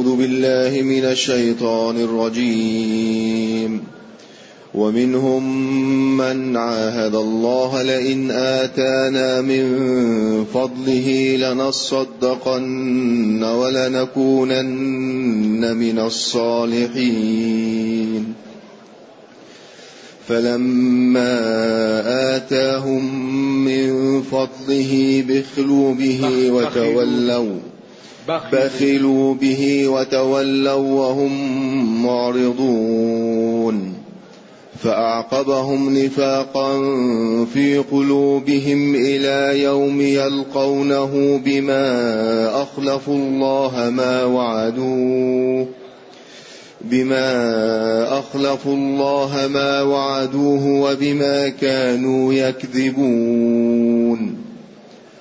أعوذ بالله من الشيطان الرجيم. ومنهم من عاهد الله لئن آتانا من فضله لنصدقن ولنكونن من الصالحين. فلما آتاهم من فضله بخلوا به وتولوا بخلوا به وتولوا وهم معرضون. فأعقبهم نفاقا في قلوبهم إلى يوم يلقونه بما أخلفوا الله ما وعدوه بما أخلفوا الله ما وعدوه وبما كانوا يكذبون.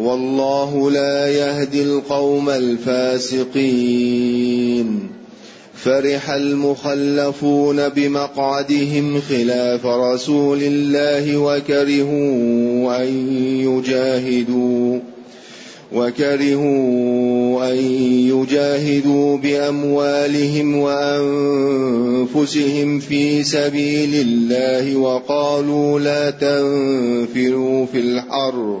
والله لا يهدي القوم الفاسقين. فرح المخلفون بمقعدهم خلاف رسول الله وكرهوا أن يجاهدوا وكرهوا أن يجاهدوا بأموالهم وأنفسهم في سبيل الله وقالوا لا تنفروا في الحر.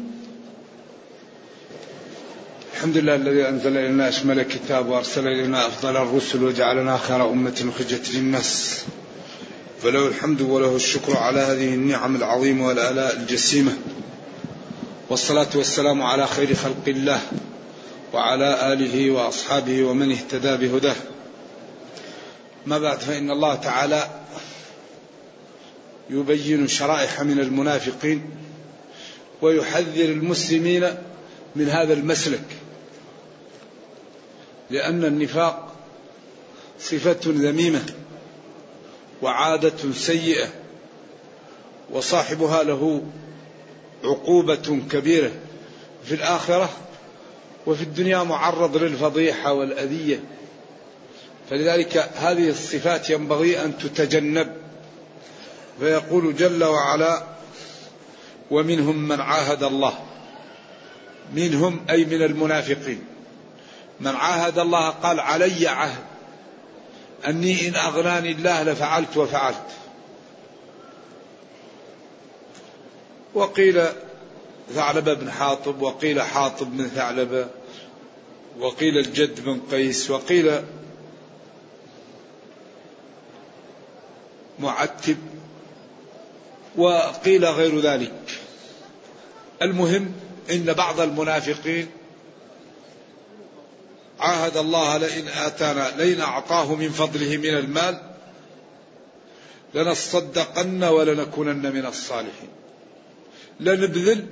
الحمد لله الذي أنزل إلينا أشمل الكتاب وأرسل إلينا أفضل الرسل وجعلنا خير أمة أخرجت للناس. فله الحمد وله الشكر على هذه النعم العظيمة والآلاء الجسيمة. والصلاة والسلام على خير خلق الله وعلى آله وأصحابه ومن اهتدى بهداه. ما بعد فإن الله تعالى يبين شرائح من المنافقين ويحذر المسلمين من هذا المسلك. لأن النفاق صفة ذميمة وعادة سيئة وصاحبها له عقوبة كبيرة. في الآخرة وفي الدنيا معرض للفضيحة والأذية. فلذلك هذه الصفات ينبغي أن تتجنب. فيقول جل وعلا ومنهم من عاهد الله منهم أي من المنافقين. من عاهد الله قال علي عهد. أني إن أغناني الله لفعلت وفعلت. وقيل ثعلبة بن حاطب وقيل حاطب بن ثعلبة وقيل الجد بن قيس وقيل معتب وقيل غير ذلك. المهم إن بعض المنافقين عاهد الله لئن آتانا لئن أعطاه من فضله من المال لنصدقن ولنكونن من الصالحين. لنبذل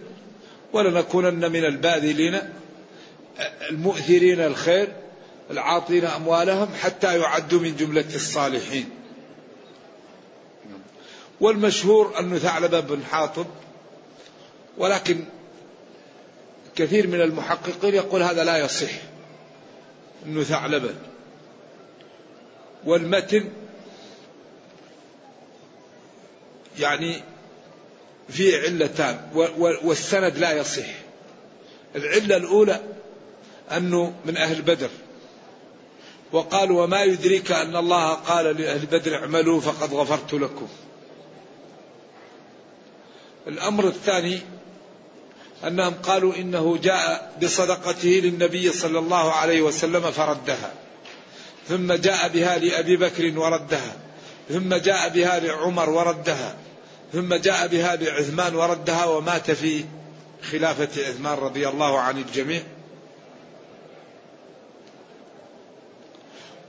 ولنكونن من الباذلين المؤثرين الخير العاطين أموالهم حتى يعدوا من جملة الصالحين. والمشهور أن ثعلبة بن حاطب ولكن كثير من المحققين يقول هذا لا يصح. إنه ثعلبة. والمتن يعني فيه علتان والسند لا يصح. العلة الأولى أنه من أهل بدر. وقال وما يدريك أن الله قال لأهل بدر اعملوا فقد غفرت لكم. الأمر الثاني أنهم قالوا إنه جاء بصدقته للنبي صلى الله عليه وسلم فردها. ثم جاء بها لأبي بكر وردها. ثم جاء بها لعمر وردها. ثم جاء بها لعثمان وردها ومات في خلافة عثمان رضي الله عن الجميع.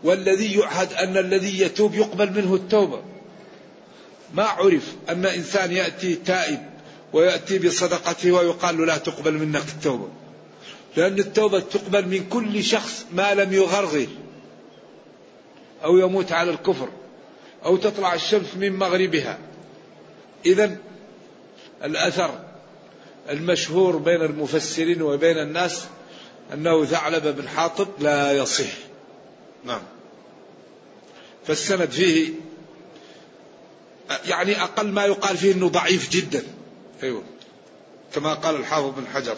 والذي يعهد أن الذي يتوب يقبل منه التوبة. ما عرف أن إنسان يأتي تائب ويأتي بصدقته ويقال له لا تقبل منك التوبة. لأن التوبة تقبل من كل شخص ما لم يغرغر. أو يموت على الكفر. أو تطلع الشمس من مغربها. إذا الأثر المشهور بين المفسرين وبين الناس أنه ثعلب بن حاطب لا يصح. نعم. فالسند فيه يعني أقل ما يقال فيه أنه ضعيف جدا. أيوه. كما قال الحافظ بن حجر.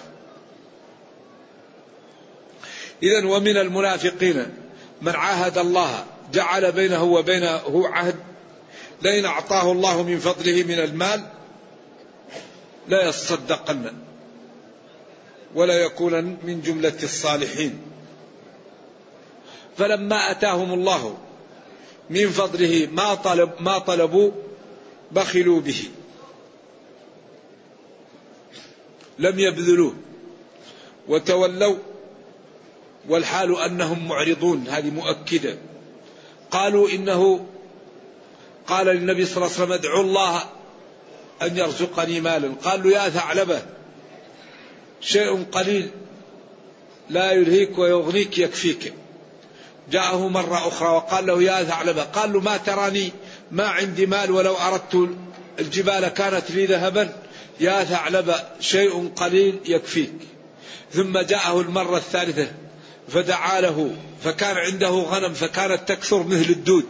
إذا ومن المنافقين من عاهد الله جعل بينه وبينه عهد لئن أعطاه الله من فضله من المال لا يصدقن ولا يكونن من جملة الصالحين. فلما أتاهم الله من فضله ما طلب ما طلبوا بخلوا به. لم يبذلوه وتولوا والحال أنهم معرضون هذه مؤكدة. قالوا إنه قال للنبي صلى الله عليه وسلم ادعوا الله أن يرزقني مالا. قال له يا ثعلبة شيء قليل لا يلهيك ويغنيك يكفيك. جاءه مرة أخرى وقال له يا ثعلبة قال له ما تراني ما عندي مال ولو أردت الجبال كانت لي ذهبا. يا ثعلبة شيء قليل يكفيك. ثم جاءه المرة الثالثة فدعا له فكان عنده غنم فكانت تكثر مثل الدود.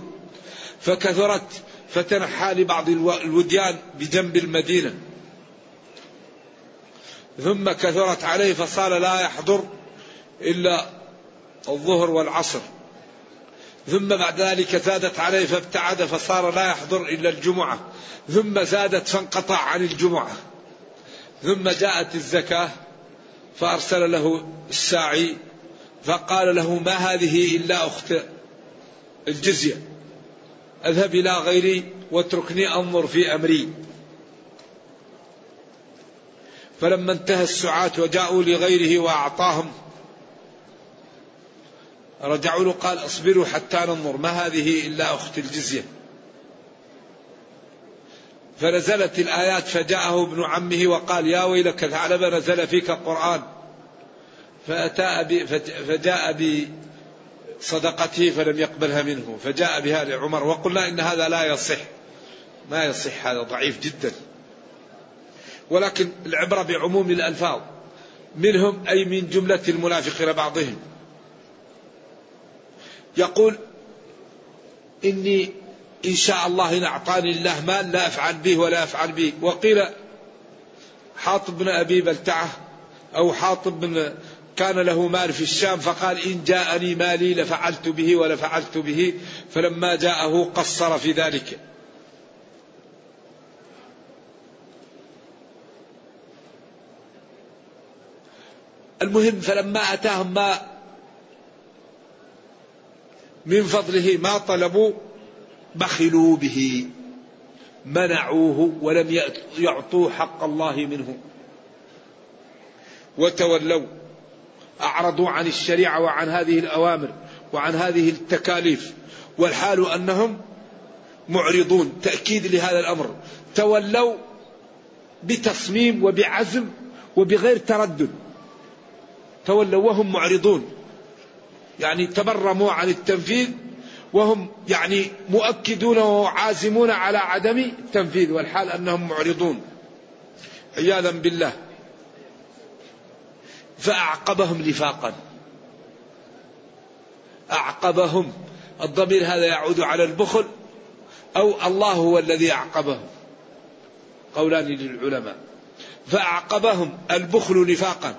فكثرت فتنحى لبعض الوديان بجنب المدينة. ثم كثرت عليه فصار لا يحضر إلا الظهر والعصر. ثم بعد ذلك زادت عليه فابتعد فصار لا يحضر إلا الجمعة. ثم زادت فانقطع عن الجمعة. ثم جاءت الزكاة فأرسل له الساعي فقال له ما هذه إلا أخت الجزية؟ أذهب إلى غيري واتركني أنظر في أمري. فلما انتهى السعاة وجاءوا لغيره وأعطاهم رجعوا له قال أصبروا حتى ننظر ما هذه إلا أخت الجزية. فنزلت الآيات فجاءه ابن عمه وقال يا ويلك ثعلب نزل فيك القرآن. فأتى فجاء بصدقته فلم يقبلها منه. فجاء بها لعمر وقلنا إن هذا لا يصح. ما يصح هذا ضعيف جدا. ولكن العبرة بعموم الألفاظ. منهم أي من جملة المنافقين بعضهم. يقول إني إن شاء الله إن أعطاني الله مال لا أفعل به ولا أفعل به. وقيل حاطب بن أبي بلتعة أو حاطب بن كان له مال في الشام فقال إن جاءني مالي لفعلت به ولفعلت به. فلما جاءه قصر في ذلك. المهم فلما أتاهم ما من فضله ما طلبوا بخلوا به منعوه ولم يعطوا حق الله منه. وتولوا أعرضوا عن الشريعة وعن هذه الأوامر وعن هذه التكاليف والحال أنهم معرضون تأكيد لهذا الأمر. تولوا بتصميم وبعزم وبغير تردد. تولوا وهم معرضون. يعني تبرموا عن التنفيذ وهم يعني مؤكدون وعازمون على عدم التنفيذ والحال أنهم معرضون. عياذا بالله. فأعقبهم نفاقا أعقبهم. الضمير هذا يعود على البخل. أو الله هو الذي أعقبهم. قولان للعلماء. فأعقبهم البخل نفاقا.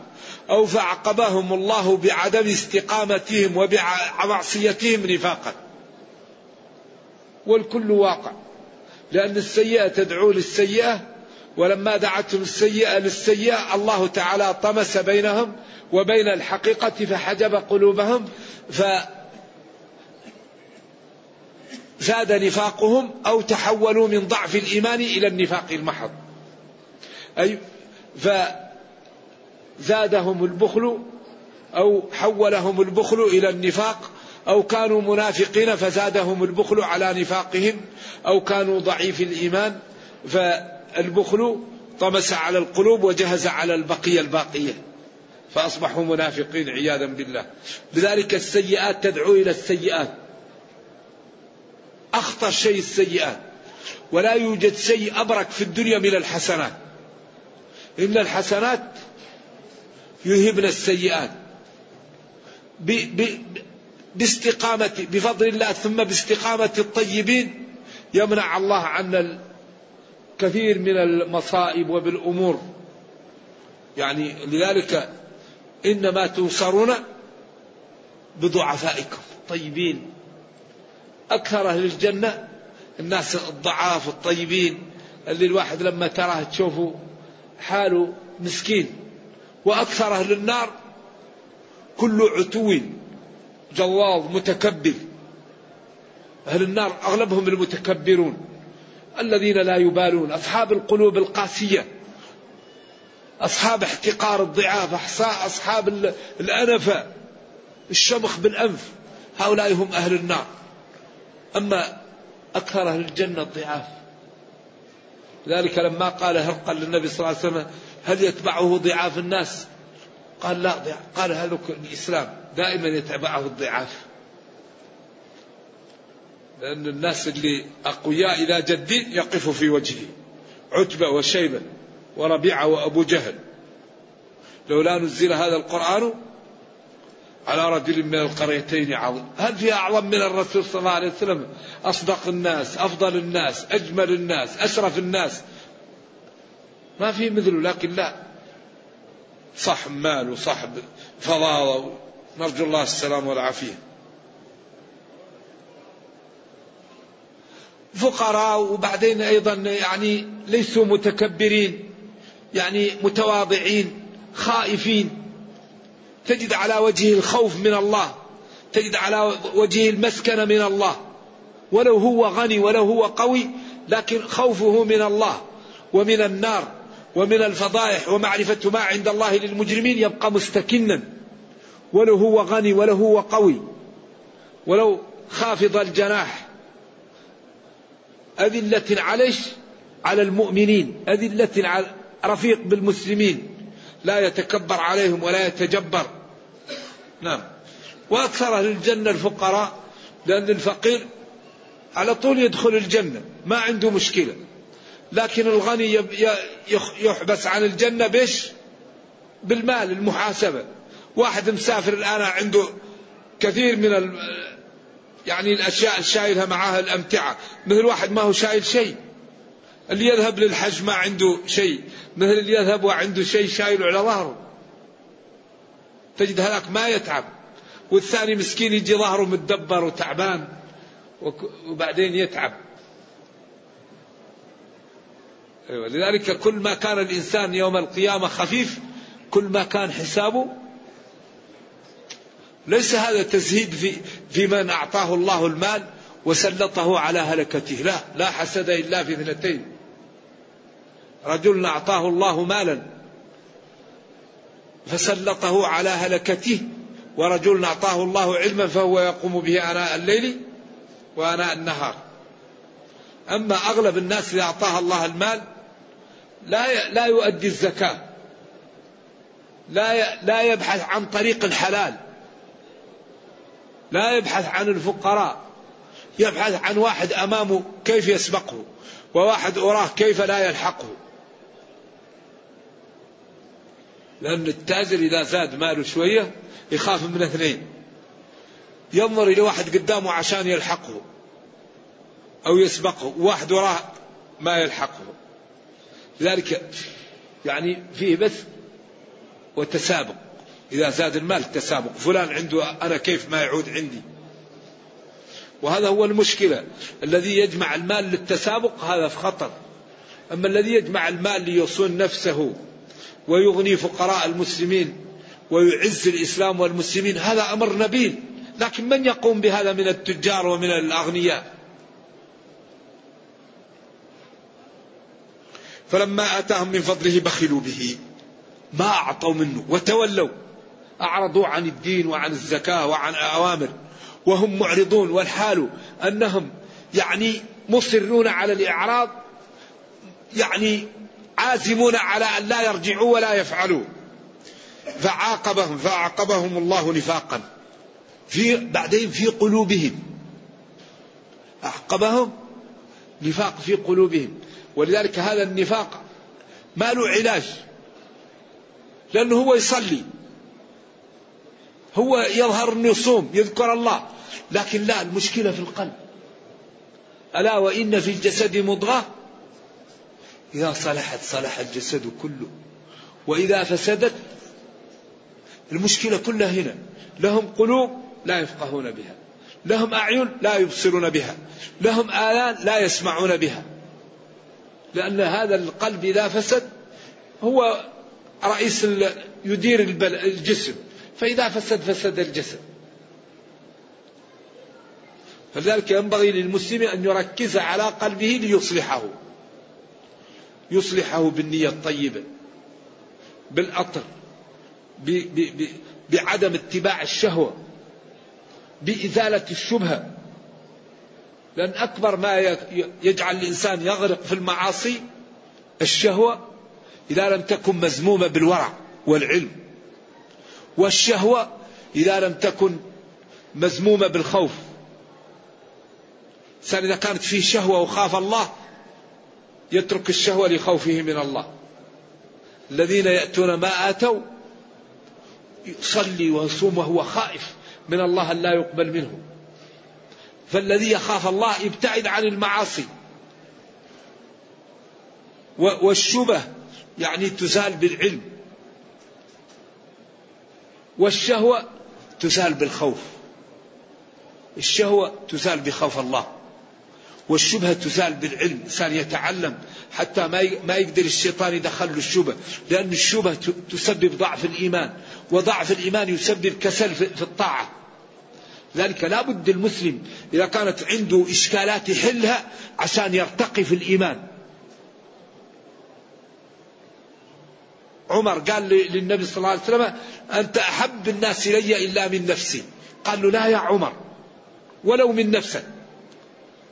أو فعقبهم الله بعدم استقامتهم وبمعصيتهم نفاقا. والكل واقع. لأن السيئة تدعو للسيئة ولما دعتهم السيئة للسيئة الله تعالى طمس بينهم وبين الحقيقة فحجب قلوبهم ف زاد نفاقهم أو تحولوا من ضعف الإيمان إلى النفاق المحض. أي فزادهم البخل أو حولهم البخل إلى النفاق أو كانوا منافقين فزادهم البخل على نفاقهم أو كانوا ضعيف الإيمان فالبخل طمس على القلوب وجهز على البقية الباقية فأصبحوا منافقين عياذا بالله. لذلك السيئات تدعو إلى السيئات. أخطر شيء السيئات. ولا يوجد شيء أبرك في الدنيا من الحسنات. إن الحسنات يذهبن السيئات. باستقامة بفضل الله ثم باستقامة الطيبين. يمنع الله عنا الكثير من المصائب وبالأمور. يعني لذلك إنما تنصرون بضعفائكم. طيبين. أكثر أهل الجنة الناس الضعاف الطيبين اللي الواحد لما تراه تشوفه حاله مسكين. وأكثر أهل النار كل عتو. جواظ متكبر. أهل النار أغلبهم المتكبرون. الذين لا يبالون. أصحاب القلوب القاسية. أصحاب احتقار الضعاف. أصحاب الأنفة. الشمخ بالأنف. هؤلاء هم أهل النار. أما أكثر أهل الجنة الضعاف. ذلك لما قال هرقل للنبي صلى الله عليه وسلم هل يتبعه ضعاف الناس؟ قال لا ضعاف. قال هل الإسلام دائما يتبعه الضعاف. لأن الناس اللي أقوياء إلى جد يقف في وجهه. عتبة وشيبة وربيعة وأبو جهل. لولا نزل هذا القرآن على رجل من القريتين عظيم. هل في أعظم من الرسول صلى الله عليه وسلم؟ أصدق الناس أفضل الناس أجمل الناس أشرف الناس. ما في مثله لكن لا. صح مال وصاحب فضاضة نرجو الله السلام والعافية. فقراء وبعدين أيضا يعني ليسوا متكبرين يعني متواضعين خائفين. تجد على وجهه الخوف من الله تجد على وجهه المسكنة من الله. ولو هو غني ولو هو قوي لكن خوفه من الله ومن النار. ومن الفضائح ومعرفة ما عند الله للمجرمين يبقى مستكنا. ولو هو غني ولو هو قوي. ولو خافض الجناح. أذلة عليش على المؤمنين. أذلة على رفيق بالمسلمين. لا يتكبر عليهم ولا يتجبر. نعم. وأكثر أهل الجنة الفقراء لأن الفقير على طول يدخل الجنة. ما عنده مشكلة. لكن الغني يحبس عن الجنة بش بالمال المحاسبة. واحد مسافر الآن عنده كثير من ال يعني الأشياء الشايلها معها الأمتعة. مثل واحد ما هو شايل شيء. اللي يذهب للحج ما عنده شيء. مثل اللي يذهب وعنده شيء شايله على ظهره. تجد هذاك ما يتعب. والثاني مسكين يجي ظهره متدبر وتعبان. وبعدين يتعب. أيوة. لذلك كل ما كان الإنسان يوم القيامة خفيف كل ما كان حسابه ليس هذا تزهيد في, في من أعطاه الله المال وسلطه على هلكته. لا لا حسد إلا في اثنتين. رجل أعطاه الله مالا فسلطه على هلكته ورجل أعطاه الله علما فهو يقوم به آناء الليل وآناء النهار. أما أغلب الناس اللي أعطاها الله المال لا لا يؤدي الزكاة. لا لا يبحث عن طريق الحلال. لا يبحث عن الفقراء. يبحث عن واحد أمامه كيف يسبقه وواحد أراه كيف لا يلحقه. لأن التاجر إذا زاد ماله شوية يخاف من اثنين. ينظر إلى واحد قدامه عشان يلحقه أو يسبقه واحد وراه ما يلحقه. لذلك يعني فيه بث وتسابق إذا زاد المال تسابق. فلان عنده أنا كيف ما يعود عندي؟ وهذا هو المشكلة. الذي يجمع المال للتسابق هذا في خطر. أما الذي يجمع المال ليصون نفسه ويغني فقراء المسلمين ويعز الإسلام والمسلمين هذا أمر نبيل. لكن من يقوم بهذا من التجار ومن الأغنياء؟ فلما آتاهم من فضله بخلوا به. ما أعطوا منه وتولوا. أعرضوا عن الدين وعن الزكاة وعن الأوامر. وهم معرضون والحال أنهم يعني مصرون على الإعراض. يعني عازمون على أن لا يرجعوا ولا يفعلوا. فعاقبهم فعاقبهم الله نفاقا. في بعدين في قلوبهم. أعقبهم نفاق في قلوبهم. ولذلك هذا النفاق ما له علاج. لأنه هو يصلي. هو يظهر أنه يصوم يذكر الله. لكن لا المشكلة في القلب. ألا وإن في الجسد مضغة؟ إذا صلحت صلح الجسد كله. وإذا فسدت؟ المشكلة كلها هنا. لهم قلوب لا يفقهون بها. لهم أعين لا يبصرون بها. لهم اذان لا يسمعون بها. لأن هذا القلب اذا فسد هو رئيس يدير الجسم. فإذا فسد فسد الجسد. فلذلك ينبغي للمسلم أن يركز على قلبه ليصلحه. يصلحه بالنية الطيبة بالأطر بعدم اتباع الشهوة بإزالة الشبهة. لأن أكبر ما يجعل الإنسان يغرق في المعاصي الشهوة إذا لم تكن مزمومة بالورع والعلم والشهوة إذا لم تكن مزمومة بالخوف. الإنسان إذا كانت فيه شهوة وخاف الله يترك الشهوة لخوفه من الله. الذين يأتون ما آتوا يصلي ويصوم وهو خائف من الله لا يقبل منه. فالذي يخاف الله يبتعد عن المعاصي. والشبه يعني تزال بالعلم. والشهوة تزال بالخوف. الشهوة تزال بخوف الله. والشبهة تزال بالعلم. الإنسان يتعلم حتى ما ما يقدر الشيطان يدخل له الشبهة. لأن الشبهة تسبب ضعف الإيمان. وضعف الإيمان يسبب كسل في الطاعة. ذلك لا بد المسلم إذا كانت عنده إشكالات يحلها عشان يرتقي في الإيمان. عمر قال للنبي صلى الله عليه وسلم أنت أحب الناس إلي إلا من نفسي. قال له لا يا عمر ولو من نفسك.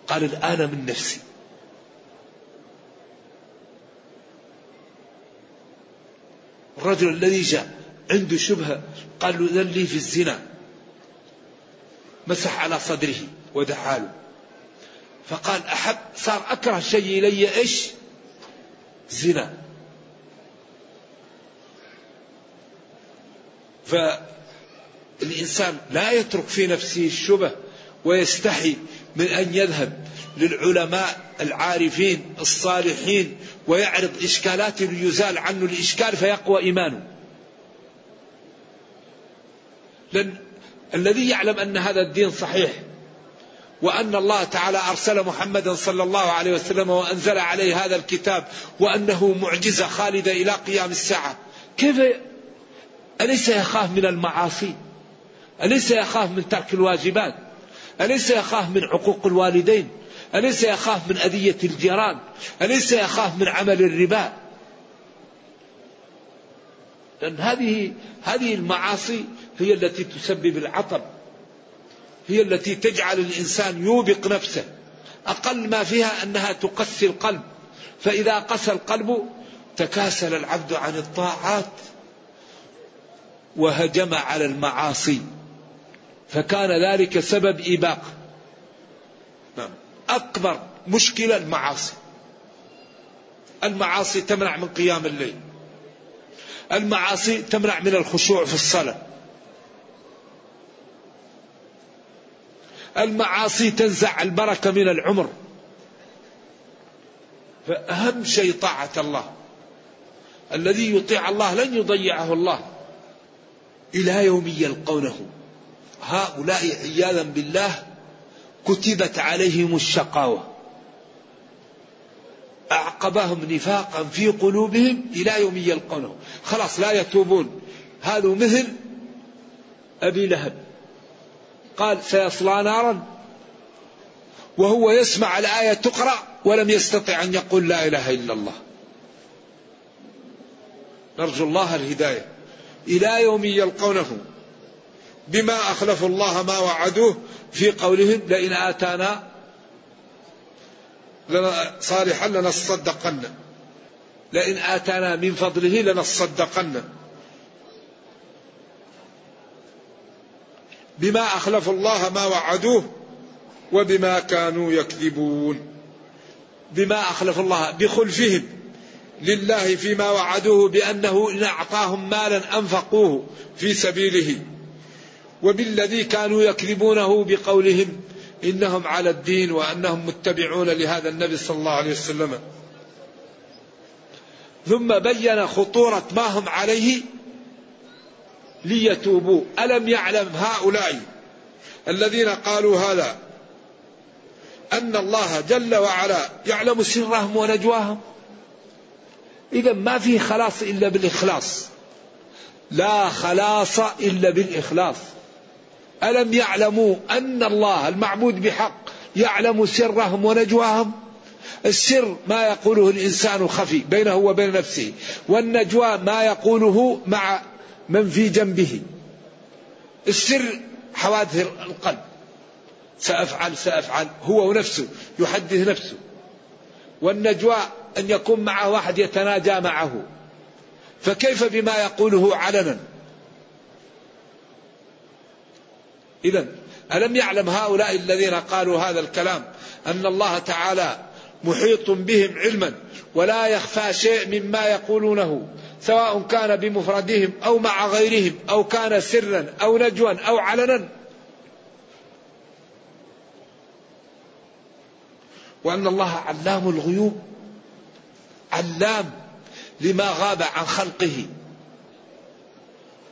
قال الآن من نفسي. الرجل الذي جاء عنده شبهة قال له ذن لي في الزنا. مسح على صدره ودعا له. فقال أحب صار أكره شيء إلي إيش؟ زنا. فالإنسان لا يترك في نفسه الشبه ويستحي من أن يذهب للعلماء العارفين الصالحين ويعرض إشكالات ليزال عنه الإشكال فيقوى إيمانه. لأن الذي يعلم أن هذا الدين صحيح وأن الله تعالى أرسل محمدا صلى الله عليه وسلم وأنزل عليه هذا الكتاب وأنه معجزة خالدة إلى قيام الساعة. كيف أليس يخاف من المعاصي؟ أليس يخاف من ترك الواجبات؟ أليس يخاف من عقوق الوالدين؟ أليس يخاف من أذية الجيران؟ أليس يخاف من عمل الربا؟ لأن هذه هذه المعاصي هي التي تسبب العطب. هي التي تجعل الإنسان يوبق نفسه. أقل ما فيها أنها تقسي القلب. فإذا قسى القلب تكاسل العبد عن الطاعات وهجم على المعاصي. فكان ذلك سبب إباق نعم. أكبر مشكلة المعاصي. المعاصي تمنع من قيام الليل. المعاصي تمنع من الخشوع في الصلاة. المعاصي تنزع البركة من العمر. فأهم شيء طاعة الله. الذي يطيع الله لن يضيعه الله. إلى يوم يلقونه. هؤلاء عياذا بالله كتبت عليهم الشقاوة. أعقبهم نفاقا في قلوبهم إلى يوم يلقونه. خلاص لا يتوبون. هذا مثل أبي لهب. قال سيصلى نارا وهو يسمع الآية تقرأ ولم يستطع أن يقول لا إله إلا الله. نرجو الله الهداية. إلى يوم يلقونه. بما أخلفوا الله ما وعدوه في قولهم لئن آتانا صالحا لنصدقن. لئن آتانا من فضله لنصدقن. بما أخلفوا الله ما وعدوه وبما كانوا يكذبون. بما أخلفوا الله بخلفهم لله فيما وعدوه بأنه إن أعطاهم مالا أنفقوه في سبيله. وبالذي كانوا يكذبونه بقولهم إنهم على الدين وأنهم متبعون لهذا النبي صلى الله عليه وسلم. ثم بين خطورة ما هم عليه ليتوبوا. ألم يعلم هؤلاء الذين قالوا هذا أن الله جل وعلا يعلم سرهم ونجواهم؟ إذا ما في خلاص إلا بالإخلاص. لا خلاص إلا بالإخلاص. ألم يعلموا أن الله المعبود بحق يعلم سرهم ونجواهم؟ السر ما يقوله الإنسان خفي بينه وبين نفسه والنجوى ما يقوله مع من في جنبه. السر حوادث القلب. سأفعل سأفعل. هو ونفسه يحدث نفسه. والنجوى أن يكون معه واحد يتناجى معه. فكيف بما يقوله علنا؟ إذا ألم يعلم هؤلاء الذين قالوا هذا الكلام أن الله تعالى محيط بهم علما ولا يخفى شيء مما يقولونه سواء كان بمفردهم أو مع غيرهم أو كان سرا أو نجوا أو علنا. وأن الله علام الغيوب علام لما غاب عن خلقه.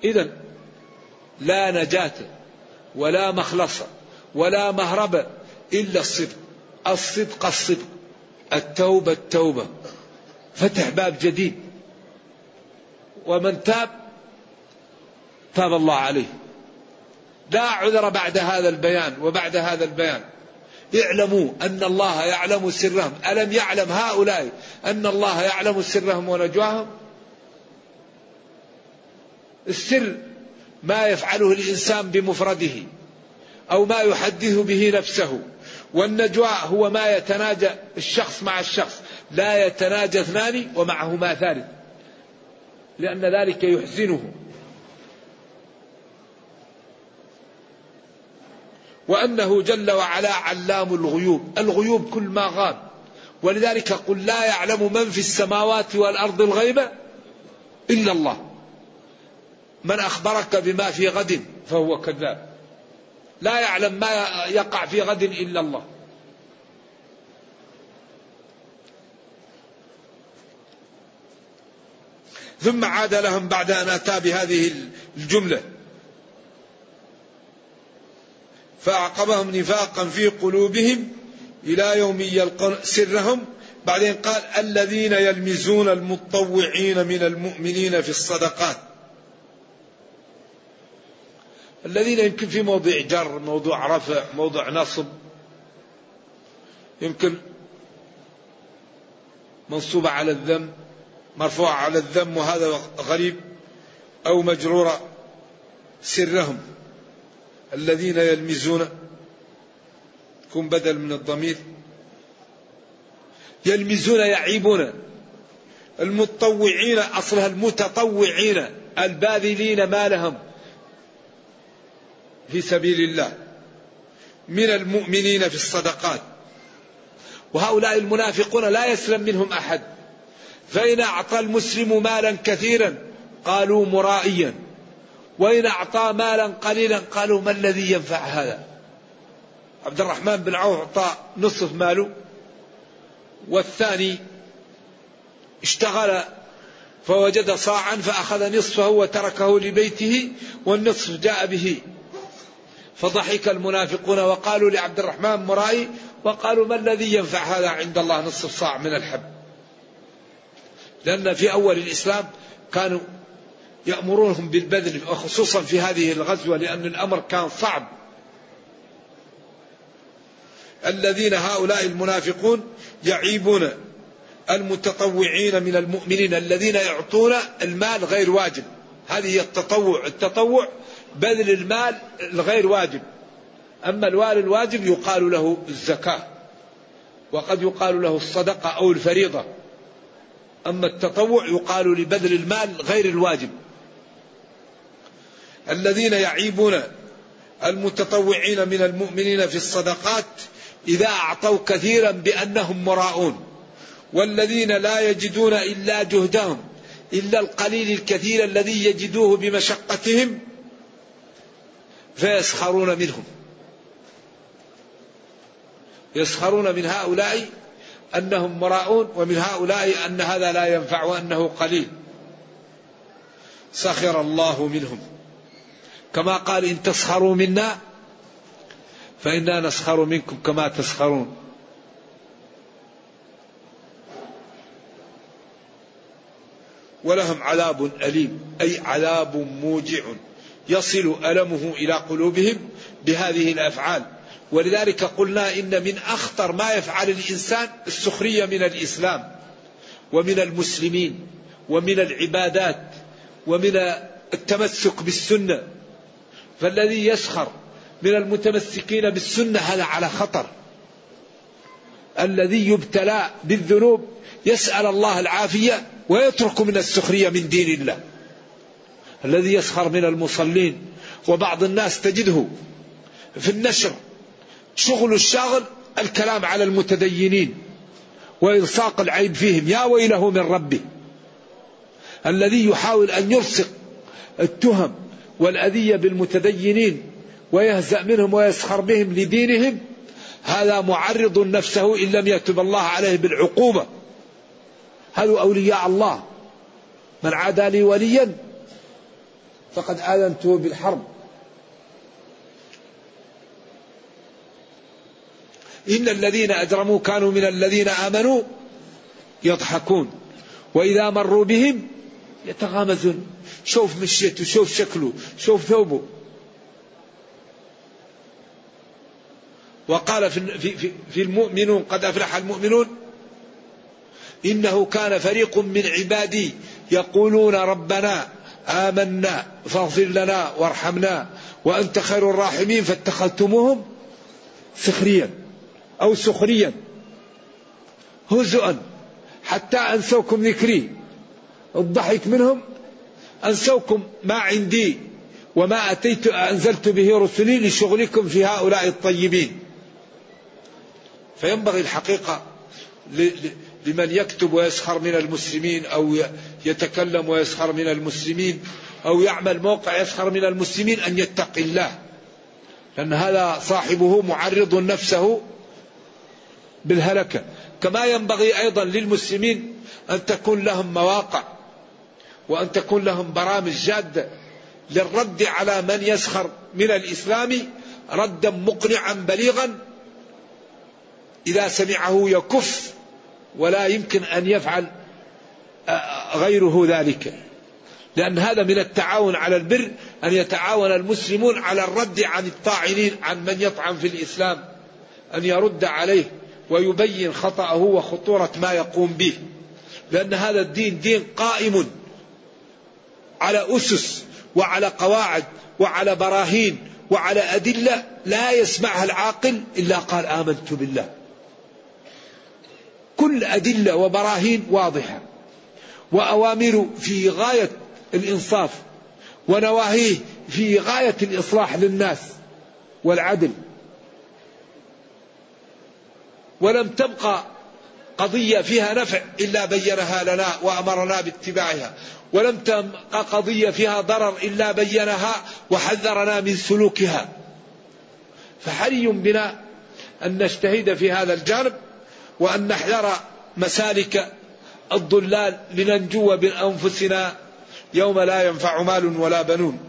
إذا لا نجاة ولا مخلص ولا مهرب إلا الصدق. الصدق الصدق. التوبة التوبة. فتح باب جديد. ومن تاب تاب الله عليه. لا عذر بعد هذا البيان وبعد هذا البيان. اعلموا أن الله يعلم سرهم. ألم يعلم هؤلاء أن الله يعلم سرهم ونجواهم؟ السر ما يفعله الإنسان بمفرده أو ما يحدث به نفسه. والنجوى هو ما يتناجى الشخص مع الشخص لا يتناجى اثنان ومعهما ثالث. لأن ذلك يحزنه. وأنه جل وعلا علام الغيوب. الغيوب كل ما غاب. ولذلك قل لا يعلم من في السماوات والأرض الغيب إلا الله. من أخبرك بما في غد فهو كذاب. لا يعلم ما يقع في غد إلا الله. ثم عاد لهم بعد أن أتى بهذه الجملة. فأعقبهم نفاقا في قلوبهم إلى يوم يلقون سرهم. بعدين قال الذين يلمزون المتطوعين من المؤمنين في الصدقات. الذين يمكن في موضع جر موضوع رفع موضع نصب يمكن منصوبة على الذم مرفوعة على الذم وهذا غريب أو مجرورة سرهم. الذين يلمزون يكون بدل من الضمير. يلمزون يعيبون. المتطوعين أصلها المتطوعين الباذلين مالهم في سبيل الله. من المؤمنين في الصدقات. وهؤلاء المنافقون لا يسلم منهم أحد. فإن أعطى المسلم مالا كثيرا قالوا مرائيا. وإن أعطى مالا قليلا قالوا ما الذي ينفع هذا؟ عبد الرحمن بن عوف أعطى نصف ماله. والثاني اشتغل فوجد صاعا فأخذ نصفه وتركه لبيته والنصف جاء به. فضحك المنافقون وقالوا لعبد الرحمن مرائي وقالوا ما الذي ينفع هذا عند الله نصف صاع من الحب؟ لأن في أول الإسلام كانوا يأمرونهم بالبذل وخصوصا في هذه الغزوة لأن الأمر كان صعب. الذين هؤلاء المنافقون يعيبون المتطوعين من المؤمنين الذين يعطون المال غير واجب. هذه التطوع التطوع بذل المال الغير واجب. أما المال الواجب يقال له الزكاة وقد يقال له الصدقة أو الفريضة. أما التطوع يقال لبذل المال غير الواجب. الذين يعيبون المتطوعين من المؤمنين في الصدقات إذا أعطوا كثيرا بأنهم مراؤون والذين لا يجدون إلا جهدهم إلا القليل الكثير الذي يجدوه بمشقتهم فيسخرون منهم. يسخرون من هؤلاء أنهم مراؤون ومن هؤلاء أن هذا لا ينفع وأنه قليل. سخر الله منهم. كما قال إن تسخروا منا فإنا نسخر منكم كما تسخرون. ولهم عذاب أليم أي عذاب موجع. يصل ألمه إلى قلوبهم بهذه الأفعال. ولذلك قلنا إن من أخطر ما يفعل الإنسان السخرية من الإسلام ومن المسلمين ومن العبادات ومن التمسك بالسنة. فالذي يسخر من المتمسكين بالسنة هذا على خطر. الذي يبتلى بالذنوب يسأل الله العافية ويترك من السخرية من دين الله. الذي يسخر من المصلين وبعض الناس تجده في النشر شغل الشاغل الكلام على المتدينين وإلصاق العيب فيهم. يا ويله من ربه الذي يحاول أن يلصق التهم والأذية بالمتدينين ويهزأ منهم ويسخر بهم لدينهم هذا معرض نفسه إن لم يتب الله عليه بالعقوبة. هذا أولياء الله. من عادى لي وليا فقد آذنته بالحرب. إن الذين أجرموا كانوا من الذين آمنوا يضحكون وإذا مروا بهم يتغامزون. شوف مشيته شوف شكله شوف ثوبه. وقال في, في, في المؤمنون قد أفلح المؤمنون إنه كان فريق من عبادي يقولون ربنا آمنا فاغفر لنا وارحمنا وأنت خير الراحمين. فاتخذتموهم سخريا أو سخريا هزؤا حتى أنسوكم ذكري. الضحك منهم أنسوكم ما عندي وما أتيت أنزلت به رسلي لشغلكم في هؤلاء الطيبين. فينبغي الحقيقة لمن يكتب ويسخر من المسلمين أو يتكلم ويسخر من المسلمين أو يعمل موقع يسخر من المسلمين أن يتقي الله. لأن هذا صاحبه معرض نفسه بالهلكة. كما ينبغي أيضا للمسلمين أن تكون لهم مواقع وأن تكون لهم برامج جادة للرد على من يسخر من الإسلام ردا مقنعا بليغا إذا سمعه يكف ولا يمكن أن يفعل غيره ذلك. لأن هذا من التعاون على البر أن يتعاون المسلمون على الرد عن الطاعنين عن من يطعن في الإسلام أن يرد عليه ويبين خطأه وخطورة ما يقوم به. لأن هذا الدين دين قائم على أسس وعلى قواعد وعلى براهين وعلى أدلة لا يسمعها العاقل إلا قال آمنت بالله. كل أدلة وبراهين واضحة. وأوامر في غاية الإنصاف ونواهيه في غاية الإصلاح للناس والعدل. ولم تبقى قضية فيها نفع إلا بينها لنا وأمرنا باتباعها. ولم تبقى قضية فيها ضرر إلا بينها وحذرنا من سلوكها. فحري بنا أن نجتهد في هذا الجانب. وأن نحذر مسالك الضلال لننجو بأنفسنا يوم لا ينفع مال ولا بنون.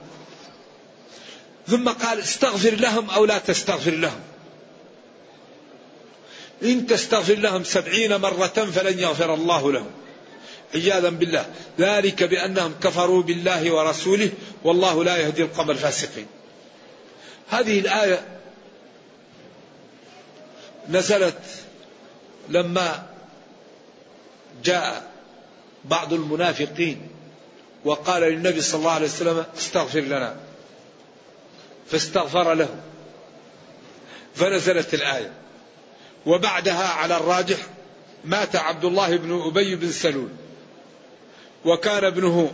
ثم قال استغفر لهم أو لا تستغفر لهم. إن تستغفر لهم سبعين مرة فلن يغفر الله لهم. عياذا بالله. ذلك بأنهم كفروا بالله ورسوله والله لا يهدي القوم الفاسقين. هذه الآية نزلت لما جاء بعض المنافقين وقال للنبي صلى الله عليه وسلم استغفر لنا فاستغفر له. فنزلت الآية. وبعدها على الراجح مات عبد الله بن أبي بن سلول. وكان ابنه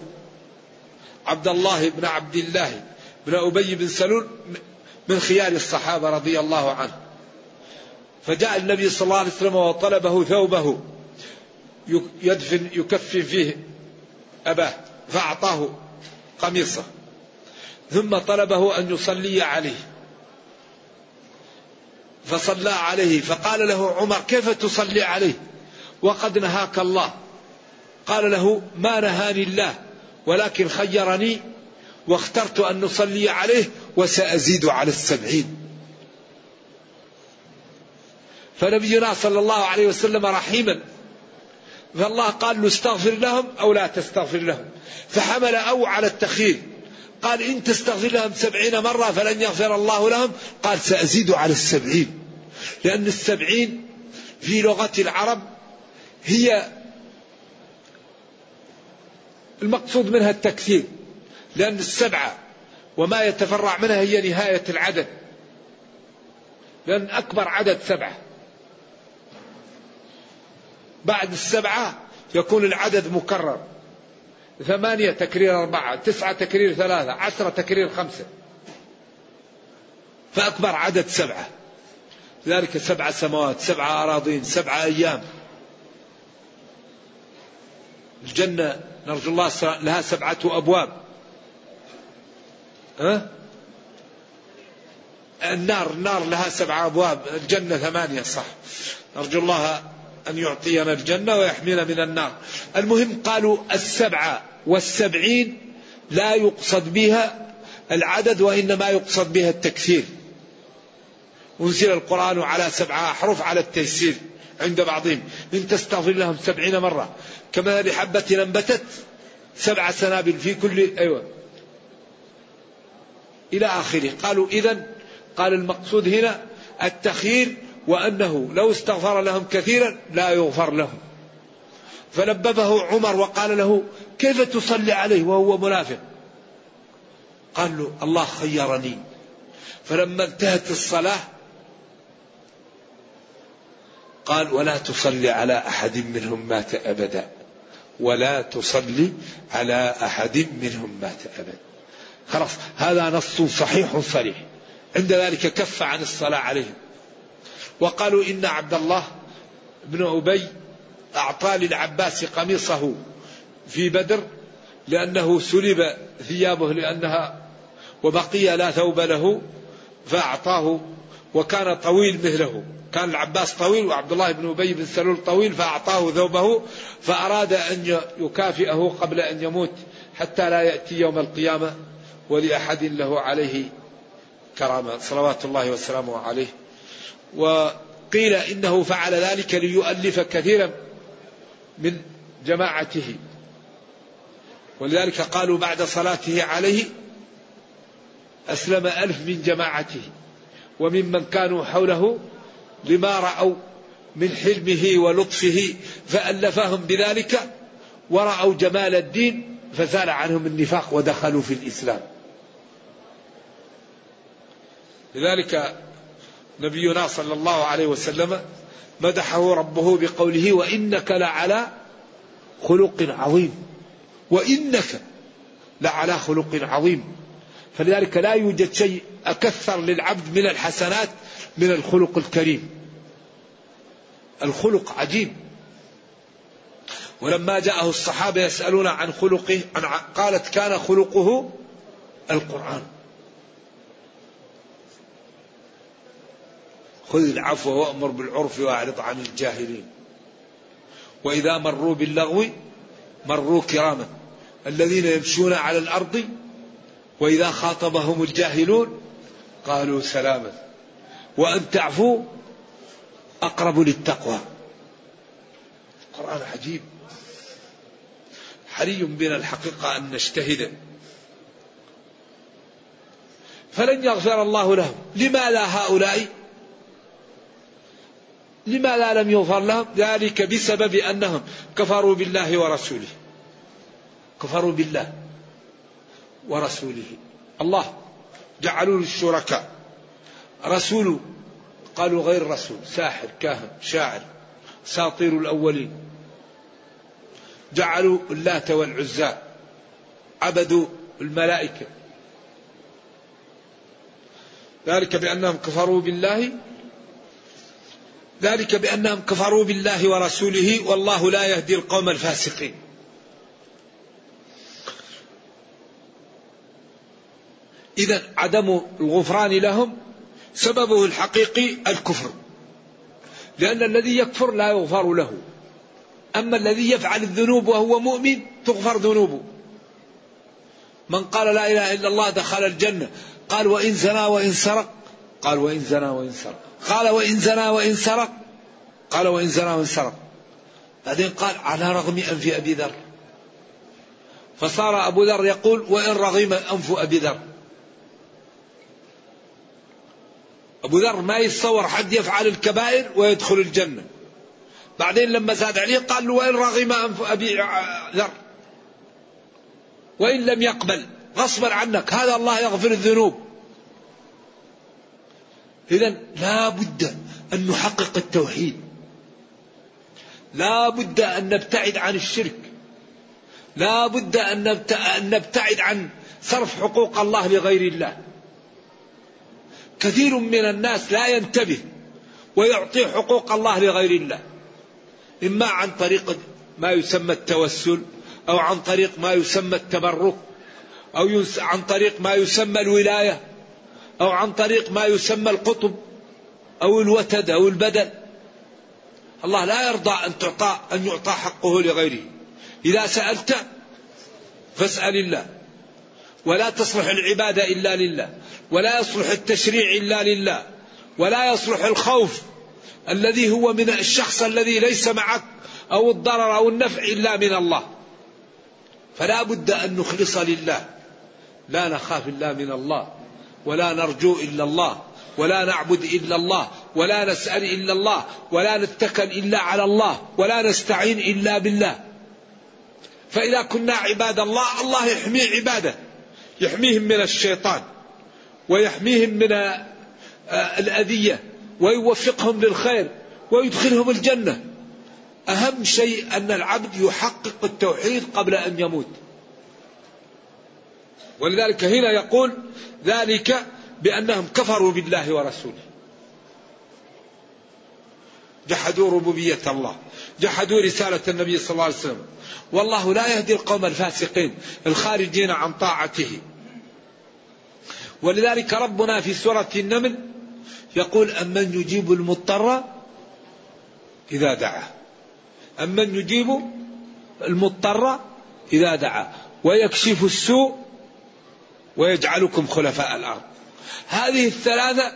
عبد الله بن عبد الله بن أبي بن سلول من خيار الصحابة رضي الله عنه. فجاء النبي صلى الله عليه وسلم وطلبه ثوبه يدفن يكفن فيه أباه فأعطاه قميصه. ثم طلبه أن يصلي عليه. فصلى عليه فقال له عمر كيف تصلي عليه؟ وقد نهاك الله. قال له ما نهاني الله ولكن خيرني واخترت أن نصلي عليه وسأزيد على السبعين. فنبينا صلى الله عليه وسلم رحيما. فالله قال له استغفر لهم أو لا تستغفر لهم. فحمل أو على التخيل قال إن تستغفر لهم سبعين مرة فلن يغفر الله لهم. قال سأزيد على السبعين. لأن السبعين في لغة العرب هي المقصود منها التكثير. لأن السبعة وما يتفرع منها هي نهاية العدد. لأن أكبر عدد سبعة. بعد السبعة يكون العدد مكرر. ثمانية تكرير أربعة تسعة تكرير ثلاثة عشرة تكرير خمسة. فأكبر عدد سبعة. ذلك سبع سماوات سبع أراضين سبع أيام. الجنة نرجو الله لها سبعة أبواب. ها؟ النار النار لها سبع أبواب. الجنة ثمانية صح. نرجو الله أن يعطينا الجنة ويحمينا من النار. المهم قالوا السبعة والسبعين لا يقصد بها العدد وإنما يقصد بها التكثير. أنزل القرآن على سبعة أحرف على التيسير عند بعضهم. إن تستغفر لهم سبعين مرة. كما لحبة أنبتت سبع سنابل في كل أيوة. إلى آخره. قالوا إذا قال المقصود هنا التخيير وأنه لو استغفر لهم كثيرا لا يغفر لهم. فلببه عمر وقال له كيف تصلي عليه وهو منافق؟ قال له الله خيرني. فلما انتهت الصلاة قال ولا تصلي على أحد منهم مات أبدا. ولا تصلي على أحد منهم مات أبدا. خلاص هذا نص صحيح صريح. عند ذلك كف عن الصلاة عليهم. وقالوا إن عبد الله بن أبي أعطى للعباس قميصه في بدر لأنه سلب ثيابه لأنها وبقي لا ثوب له فأعطاه وكان طويل مثله. كان العباس طويل وعبد الله بن أبي بن سلول طويل فأعطاه ثوبه فأراد أن يكافئه قبل أن يموت حتى لا يأتي يوم القيامة ولأحد له عليه كرامة. صلوات الله وسلامه عليه. وقيل إنه فعل ذلك ليؤلف كثيرا من جماعته. ولذلك قالوا بعد صلاته عليه أسلم ألف من جماعته وممن كانوا حوله لما رأوا من حلمه ولطفه فألفهم بذلك ورأوا جمال الدين فزال عنهم النفاق ودخلوا في الإسلام. لذلك نبينا صلى الله عليه وسلم مدحه ربه بقوله وإنك لعلى خلق عظيم. وإنك لعلى خلق عظيم. فلذلك لا يوجد شيء أكثر للعبد من الحسنات من الخلق الكريم. الخلق عجيب. ولما جاءه الصحابة يسألون عن خلقه قالت كان خلقه القرآن. خذ العفو وأمر بالعرف وأعرض عن الجاهلين. وإذا مروا باللغو مروا كراما. الذين يمشون على الأرض وإذا خاطبهم الجاهلون قالوا سلاما. وأن تعفوا أقرب للتقوى. القرآن عجيب. حري بنا الحقيقة أن نجتهد. فلن يغفر الله لهم. لما لا هؤلاء؟ لما لا لم يغفر لهم ذلك بسبب أنهم كفروا بالله ورسوله. كفروا بالله ورسوله. الله جعلوا الشركاء رسول قالوا غير رسول ساحر كاهن شاعر ساطير الأولين. جعلوا اللات والعزى عبدوا الملائكة. ذلك بأنهم كفروا بالله ذلك بأنهم كفروا بالله ورسوله والله لا يهدي القوم الفاسقين. إذا عدم الغفران لهم سببه الحقيقي الكفر. لأن الذي يكفر لا يغفر له. أما الذي يفعل الذنوب وهو مؤمن تغفر ذنوبه. من قال لا إله إلا الله دخل الجنة قال وإن زنى وإن سرق قال وإن زنى وإن سرق. قال وإن زنى وإن سرق. قال وإن زنى وإن سرق. بعدين قال على رغم أنف أبي ذر. فصار أبو ذر يقول وإن رغم أنف أبي ذر. أبو ذر ما يتصور حد يفعل الكبائر ويدخل الجنة. بعدين لما زاد عليه قال له وإن رغم أنف أبي ذر. وإن لم يقبل غصبا عنك. هذا الله يغفر الذنوب. إذا لا بد أن نحقق التوحيد. لا بد أن نبتعد عن الشرك. لا بد أن نبتعد عن صرف حقوق الله لغير الله. كثير من الناس لا ينتبه ويعطي حقوق الله لغير الله. إما عن طريق ما يسمى التوسل أو عن طريق ما يسمى التبرك أو عن طريق ما يسمى الولاية. أو عن طريق ما يسمى القطب أو الوتد أو البدل الله لا يرضى أن تعطى أن يعطى حقه لغيره. إذا سألت فاسأل الله. ولا تصلح العبادة إلا لله. ولا يصلح التشريع إلا لله. ولا يصلح الخوف الذي هو من الشخص الذي ليس معك أو الضرر أو النفع إلا من الله. فلا بد أن نخلص لله. لا نخاف إلا من الله. ولا نرجو إلا الله ولا نعبد إلا الله ولا نسأل إلا الله ولا نتكل إلا على الله ولا نستعين إلا بالله. فإذا كنا عباد الله الله يحمي عباده يحميهم من الشيطان ويحميهم من الأذية ويوفقهم للخير ويدخلهم الجنة. أهم شيء أن العبد يحقق التوحيد قبل أن يموت. ولذلك هنا يقول ذلك بأنهم كفروا بالله ورسوله. جحدوا ربوبية الله. جحدوا رسالة النبي صلى الله عليه وسلم. والله لا يهدي القوم الفاسقين الخارجين عن طاعته. ولذلك ربنا في سورة النمل يقول أمن يجيب المضطر إذا دعا. أمن يجيب المضطر إذا دعا. ويكشف السوء ويجعلكم خلفاء الأرض. هذه الثلاثة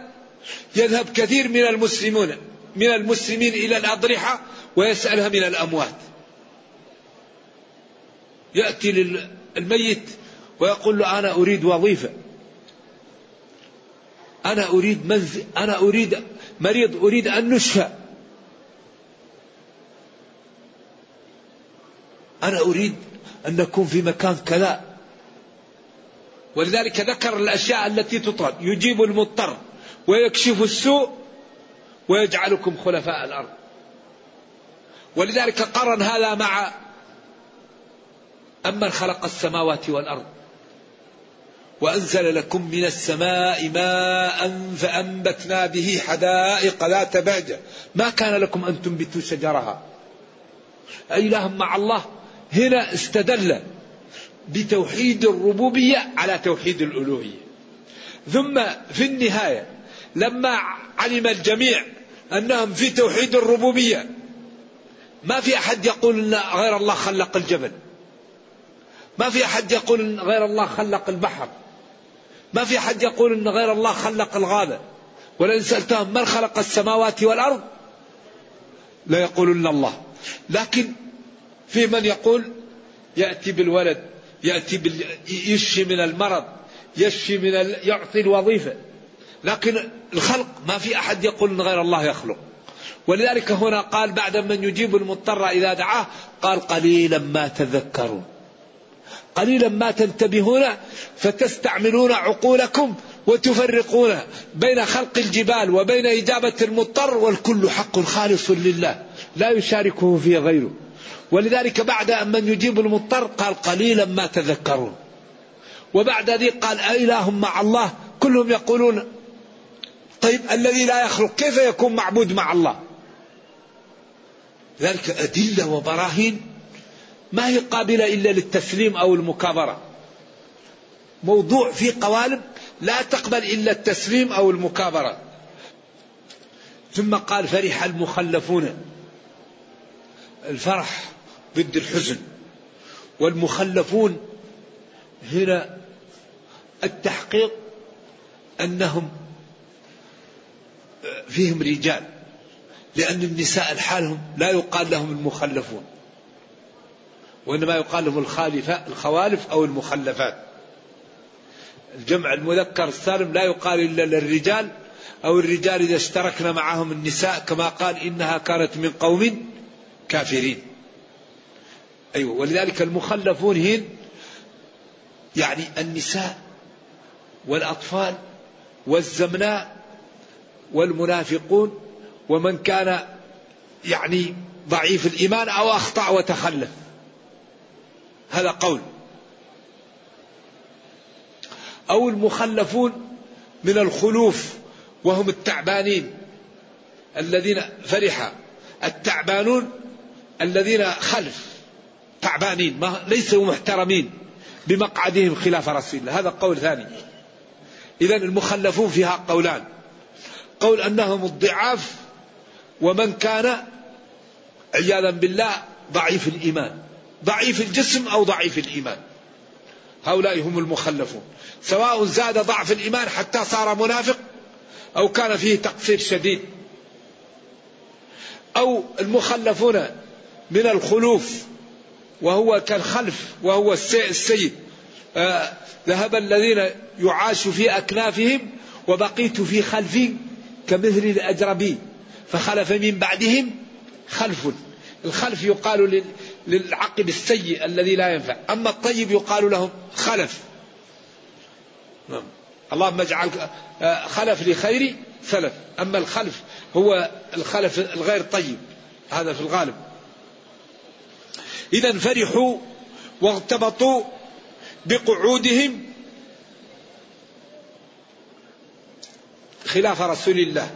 يذهب كثير من المسلمون من المسلمين إلى الأضرحة ويسألها من الأموات. يأتي للميت ويقول له أنا أريد وظيفة. أنا أريد منزل أنا أريد مريض أريد أن نشفى. أنا أريد أن نكون في مكان كذا. ولذلك ذكر الأشياء التي تطلب يجيب المضطر ويكشف السوء ويجعلكم خلفاء الأرض. ولذلك قرن هذا مع أمن خلق السماوات والأرض. وأنزل لكم من السماء ماء فأنبتنا به حدائق ذات بهجة ما كان لكم أن تنبتوا شجرها إله مع الله. هنا استدل بتوحيد الربوبية على توحيد الألوهية. ثم في النهاية لما علم الجميع أنهم في توحيد الربوبية ما في أحد يقول أن غير الله خلق الجبل. ما في أحد يقول أن غير الله خلق البحر. ما في أحد يقول أن غير الله خلق الغابة. ولئن سألتهم من خلق السماوات والأرض لا الله. لكن في من يقول؟ يأتي بالولد. يأتي بال... يشفي من المرض يشفي من ال... يعطي الوظيفة. لكن الخلق ما في أحد يقول أن غير الله يخلق. ولذلك هنا قال بعد من يجيب المضطر إذا دعاه قال قليلا ما تذكرون. قليلا ما تنتبهون فتستعملون عقولكم وتفرقون بين خلق الجبال وبين إجابة المضطر والكل حق خالص لله. لا يشاركه فيه غيره. ولذلك بعد أن من يجيب المضطر قال قليلا ما تذكرون. وبعد ذلك قال أإله مع الله؟ كلهم يقولون طيب الذي لا يخلق كيف يكون معبود مع الله؟ ذلك أدلة وبراهين. ما هي قابلة إلا للتسليم أو المكابرة؟ موضوع في قوالب لا تقبل إلا التسليم أو المكابرة. ثم قال فرح المخلفون. الفرح ضد الحزن. والمخلفون هنا التحقيق أنهم فيهم رجال لأن النساء الحالهم لا يقال لهم المخلفون وإنما يقال لهم الخالفة الخوالف أو المخلفات. الجمع المذكر السالم لا يقال إلا للرجال أو الرجال إذا اشتركنا معهم النساء كما قال إنها كانت من قوم كافرين. أيوة ولذلك المخلفون هن يعني النساء والأطفال والزمناء والمنافقون ومن كان يعني ضعيف الإيمان أو أخطأ وتخلف. هذا قول. أو المخلفون من الخلوف وهم التعبانين الذين فرح التعبانون الذين خلف. تعبانين ما ليسوا محترمين بمقعدهم خلاف رسول الله. هذا قول ثاني. إذا المخلفون فيها قولان. قول أنهم الضعاف ومن كان عياذا بالله ضعيف الإيمان. ضعيف الجسم أو ضعيف الإيمان. هؤلاء هم المخلفون. سواء زاد ضعف الإيمان حتى صار منافق أو كان فيه تقصير شديد. أو المخلفون من الخلوف وهو كالخلف وهو السيد. آه ذهب الذين يعاش في أكنافهم وبقيت في خلفي كمثل الأجربي. فخلف من بعدهم خلف. الخلف يقال للعقب السيء الذي لا ينفع. أما الطيب يقال لهم خلف. نعم. اللهم اجعل آه، خلف لخير سلف. أما الخلف هو الخلف الغير طيب. هذا في الغالب. إذا فرحوا واغتبطوا بقعودهم خلاف رسول الله.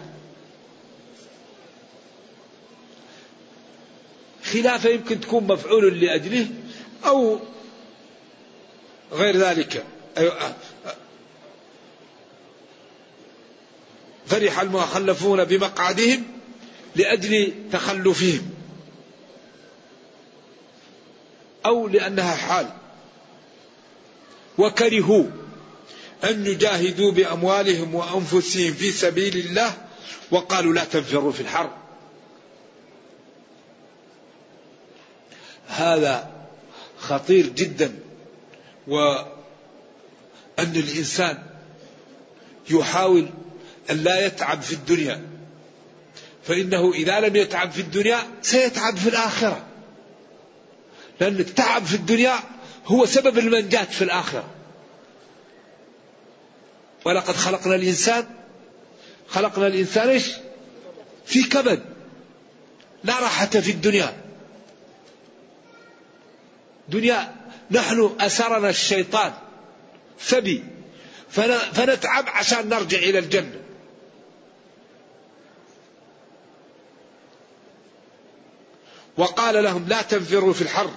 خلافه يمكن تكون مفعول لأجله أو غير ذلك. فرح المخلفون بمقعدهم لأجل تخلفهم. أو لأنها حال. وكرهوا أن يجاهدوا بأموالهم وأنفسهم في سبيل الله وقالوا لا تنفروا في الحرب. هذا خطير جدا وأن الإنسان يحاول أن لا يتعب في الدنيا. فإنه إذا لم يتعب في الدنيا سيتعب في الآخرة. لأن التعب في الدنيا هو سبب المنجاة في الآخرة. ولقد خلقنا الإنسان خلقنا الإنسان إيش؟ في كبد لا راحة في الدنيا. دنيا نحن أسرنا الشيطان سبي فنتعب عشان نرجع إلى الجنة. وقال لهم لا تنفروا في الحر.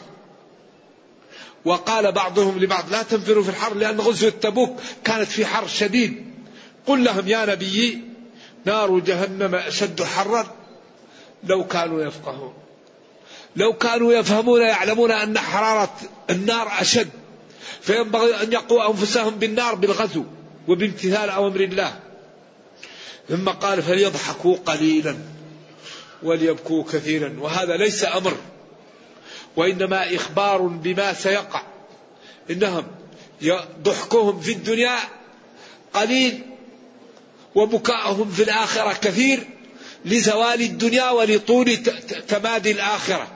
وقال بعضهم لبعض لا تنفروا في الحر لأن غزوة تبوك كانت في حر شديد. قل لهم يا نبي نار جهنم أشد حرا. لو كانوا يفقهون. لو كانوا يفهمون يعلمون أن حرارة النار أشد. فينبغي أن يقوا أنفسهم بالنار بالغزو وبامتثال أوامر الله. ثم قال فليضحكوا قليلا. وليبكوا كثيرا. وهذا ليس أمر وإنما إخبار بما سيقع. إنهم ضحكهم في الدنيا قليل وبكاءهم في الآخرة كثير لزوال الدنيا ولطول تمادي الآخرة.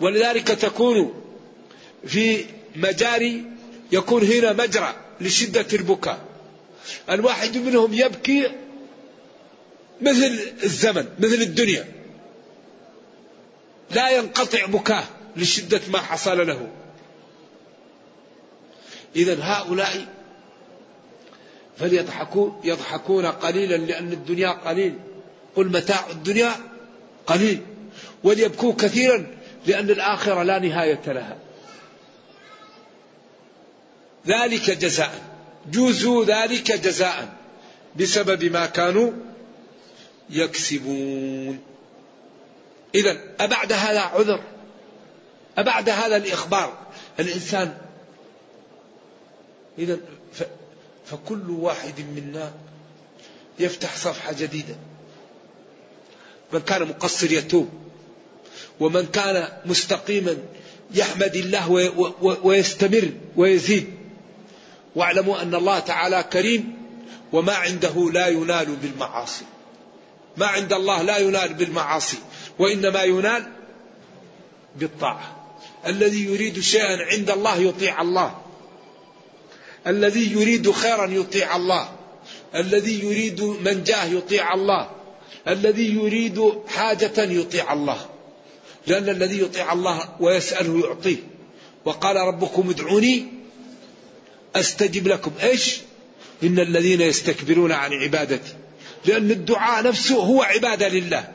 ولذلك تكون في مجاري يكون هنا مجرى لشدة البكاء. الواحد منهم يبكي مثل الزمن مثل الدنيا. لا ينقطع بكاه لشدة ما حصل له. إذا هؤلاء فليضحكوا يضحكون قليلا لأن الدنيا قليل. قل متاع الدنيا قليل. وليبكوا كثيرا لأن الآخرة لا نهاية لها. ذلك جزاء. جوزوا ذلك جزاء بسبب ما كانوا يكسبون. إذا أبعد هذا عذر أبعد هذا الإخبار. الإنسان إذا فكل واحد منا يفتح صفحة جديدة. من كان مقصر يتوب ومن كان مستقيما يحمد الله ويستمر ويزيد. واعلموا أن الله تعالى كريم وما عنده لا ينال بالمعاصي. ما عند الله لا ينال بالمعاصي وإنما ينال بالطاعة. الذي يريد شيئا عند الله يطيع الله. الذي يريد خيرا يطيع الله. الذي يريد منجاة يطيع الله. الذي يريد حاجة يطيع الله. لأن الذي يطيع الله ويسأله يعطيه. وقال ربكم ادعوني أستجب لكم. إيش؟ إن الذين يستكبرون عن عبادتي. لأن الدعاء نفسه هو عبادة لله.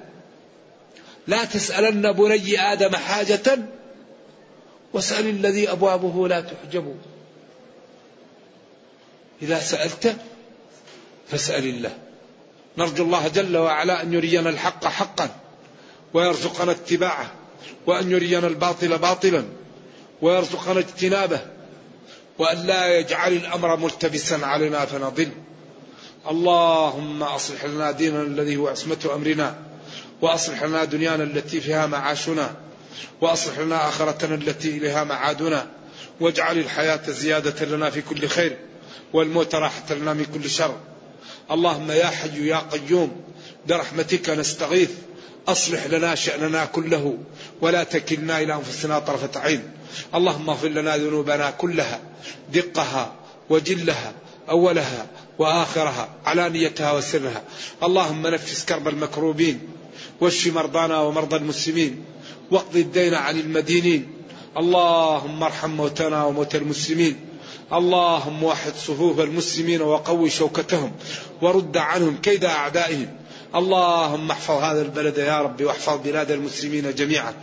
لا تسألن بني آدم حاجة واسأل الذي أبوابه لا تحجب. إذا سألت فاسأل الله. نرجو الله جل وعلا أن يرينا الحق حقا ويرزقنا اتباعه وأن يرينا الباطل باطلا ويرزقنا اجتنابه وأن لا يجعل الأمر ملتبسا علينا فنضل. اللهم أصلح لنا ديننا الذي هو عصمة أمرنا وأصلح لنا دنيانا التي فيها معاشنا وأصلح لنا آخرتنا التي إليها معادنا واجعل الحياة زيادة لنا في كل خير والموت راحة لنا من كل شر. اللهم يا حي يا قيوم برحمتك نستغيث أصلح لنا شأننا كله ولا تكلنا إلى أنفسنا طرفة عين. اللهم اغفر لنا ذنوبنا كلها دقها وجلها أولها وآخرها علانيتها وسرها. اللهم نفس كرب المكروبين واشف مرضانا ومرضى المسلمين واقض الدين عن المدينين. اللهم ارحم موتنا وموتى المسلمين. اللهم وحد صفوف المسلمين وقوي شوكتهم ورد عنهم كيد أعدائهم. اللهم احفظ هذا البلد يا رب واحفظ بلاد المسلمين جميعا.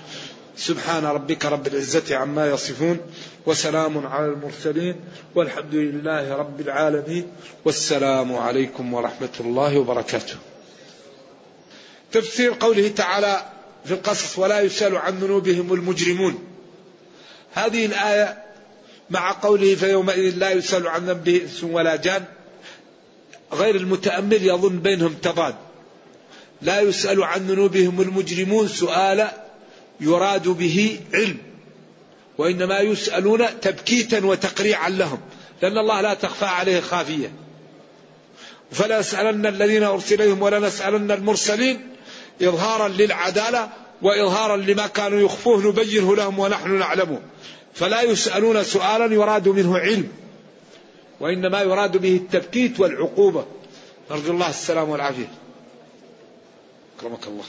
سبحان ربك رب العزة عما يصفون وسلام على المرسلين والحمد لله رب العالمين والسلام عليكم ورحمة الله وبركاته. تفسير قوله تعالى في القصص ولا يسأل عن ذنوبهم المجرمون. هذه الآية مع قوله فيومئذ لا يسأل عن ذنبه إنس ولا جان غير المتأمل يظن بينهم تضاد. لا يسأل عن ذنوبهم المجرمون سؤال يراد به علم وإنما يسألون تبكيتا وتقريعا لهم لأن الله لا تخفى عليه خافية. فلا نسألن الذين أرسل إليهم ولا نسألن المرسلين إظهارا للعدالة وإظهارا لما كانوا يخفوه نبينه لهم ونحن نعلمه. فلا يسألون سؤالا يراد منه علم وإنما يراد به التبكيت والعقوبة. نرجو الله السلام والعافية. أكرمك الله.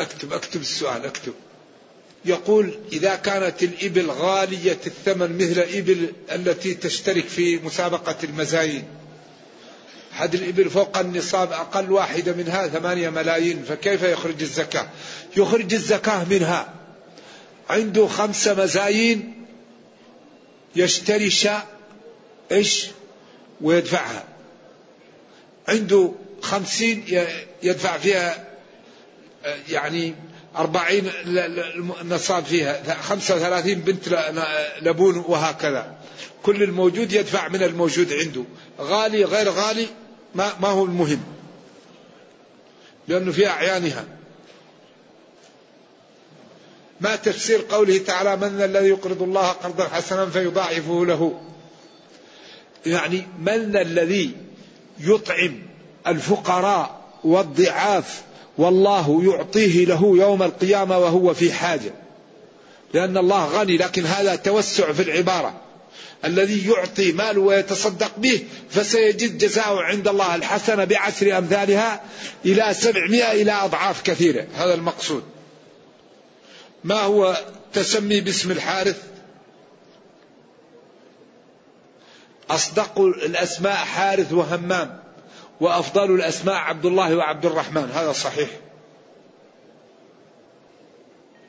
أكتب أكتب السؤال أكتب. يقول إذا كانت الإبل غالية الثمن مثل الإبل التي تشترك في مسابقة المزاين حد الإبل فوق النصاب أقل واحدة منها ثمانية ملايين فكيف يخرج الزكاة؟ يخرج الزكاة منها. عنده خمسة مزايين يشتري شاء إيش؟ ويدفعها. عنده خمسين يدفع فيها يعني أربعين نصاب فيها خمسة وثلاثين بنت لبون وهكذا. كل الموجود يدفع من الموجود عنده. غالي غير غالي ما, ما هو المهم. لأنه في أعيانها. ما تفسير قوله تعالى من الذي يقرض الله قرضا حسنا فيضاعفه له يعني من الذي يطعم الفقراء والضعاف والله يعطيه له يوم القيامة وهو في حاجة. لأن الله غني لكن هذا توسع في العبارة. الذي يعطي ماله ويتصدق به فسيجد جزاءه عند الله الحسنة بعشر أمثالها إلى سبعمائة إلى أضعاف كثيرة. هذا المقصود. ما هو تسمي باسم الحارث؟ أصدق الأسماء حارث وهمام. وأفضل الأسماء عبد الله وعبد الرحمن. هذا صحيح.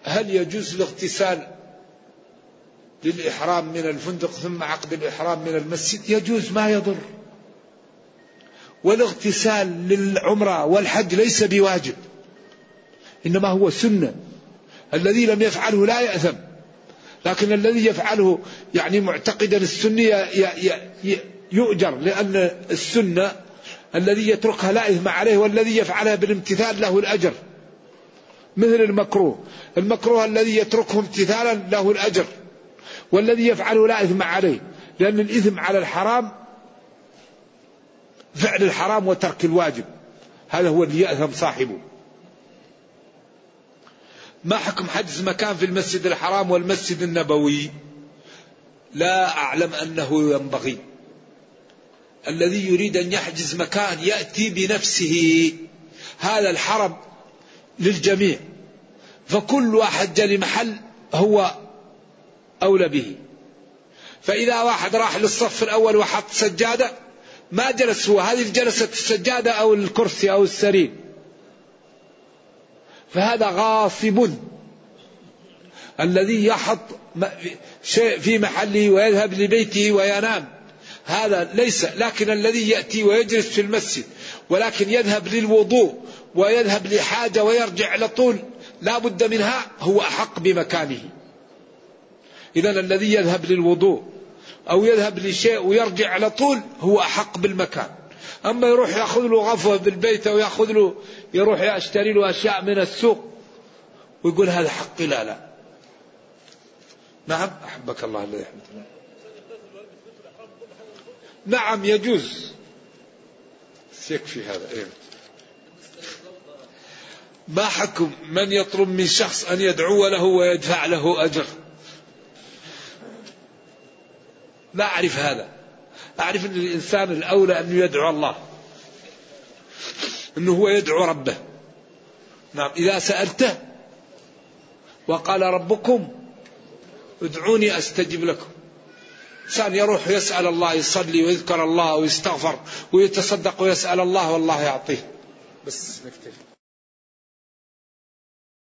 هل يجوز الاغتسال للإحرام من الفندق ثم عقد الإحرام من المسجد؟ يجوز ما يضر. والاغتسال للعمرة والحج ليس بواجب إنما هو سنة. الذي لم يفعله لا يأثم لكن الذي يفعله يعني معتقدا السنة يؤجر لأن السنة الذي يتركها لا إثم عليه والذي يفعلها بالامتثال له الأجر. مثل المكروه. المكروه الذي يتركه امتثالا له الأجر. والذي يفعله لا إثم عليه. لأن الإثم على الحرام فعل الحرام وترك الواجب. هذا هو اللي يأثم صاحبه. ما حكم حجز مكان في المسجد الحرام والمسجد النبوي؟ لا أعلم أنه ينبغي. الذي يريد أن يحجز مكان يأتي بنفسه. هذا الحرم للجميع. فكل واحد جاء لمحل هو أولى به. فإذا واحد راح للصف الأول وحط سجادة ما جلس هو. هذه جلست السجادة أو الكرسي أو السرير. فهذا غاصب. الذي يحط شيء في محله ويذهب لبيته وينام. هذا ليس لكن الذي يأتي ويجلس في المسجد ولكن يذهب للوضوء ويذهب لحاجة ويرجع على طول لا بد منها هو أحق بمكانه. إذا الذي يذهب للوضوء أو يذهب لشيء ويرجع على طول هو أحق بالمكان. أما يروح يأخذ له غفوة بالبيت أو يأخذ له يروح يشتري له أشياء من السوق ويقول هذا حقي لا لا. نعم أحبك الله الذي يحبك نعم يجوز. يكفي هذا إيه. ما حكم من يطلب من شخص أن يدعو له ويدفع له أجر؟ لا أعرف هذا. أعرف أن الإنسان الأولى أن يدعو الله أنه هو يدعو ربه. نعم إذا سألته وقال ربكم ادعوني أستجب لكم. إنسان يروح يسأل الله يصلي ويذكر الله ويستغفر ويتصدق ويسأل الله والله يعطيه. بس نكتفي.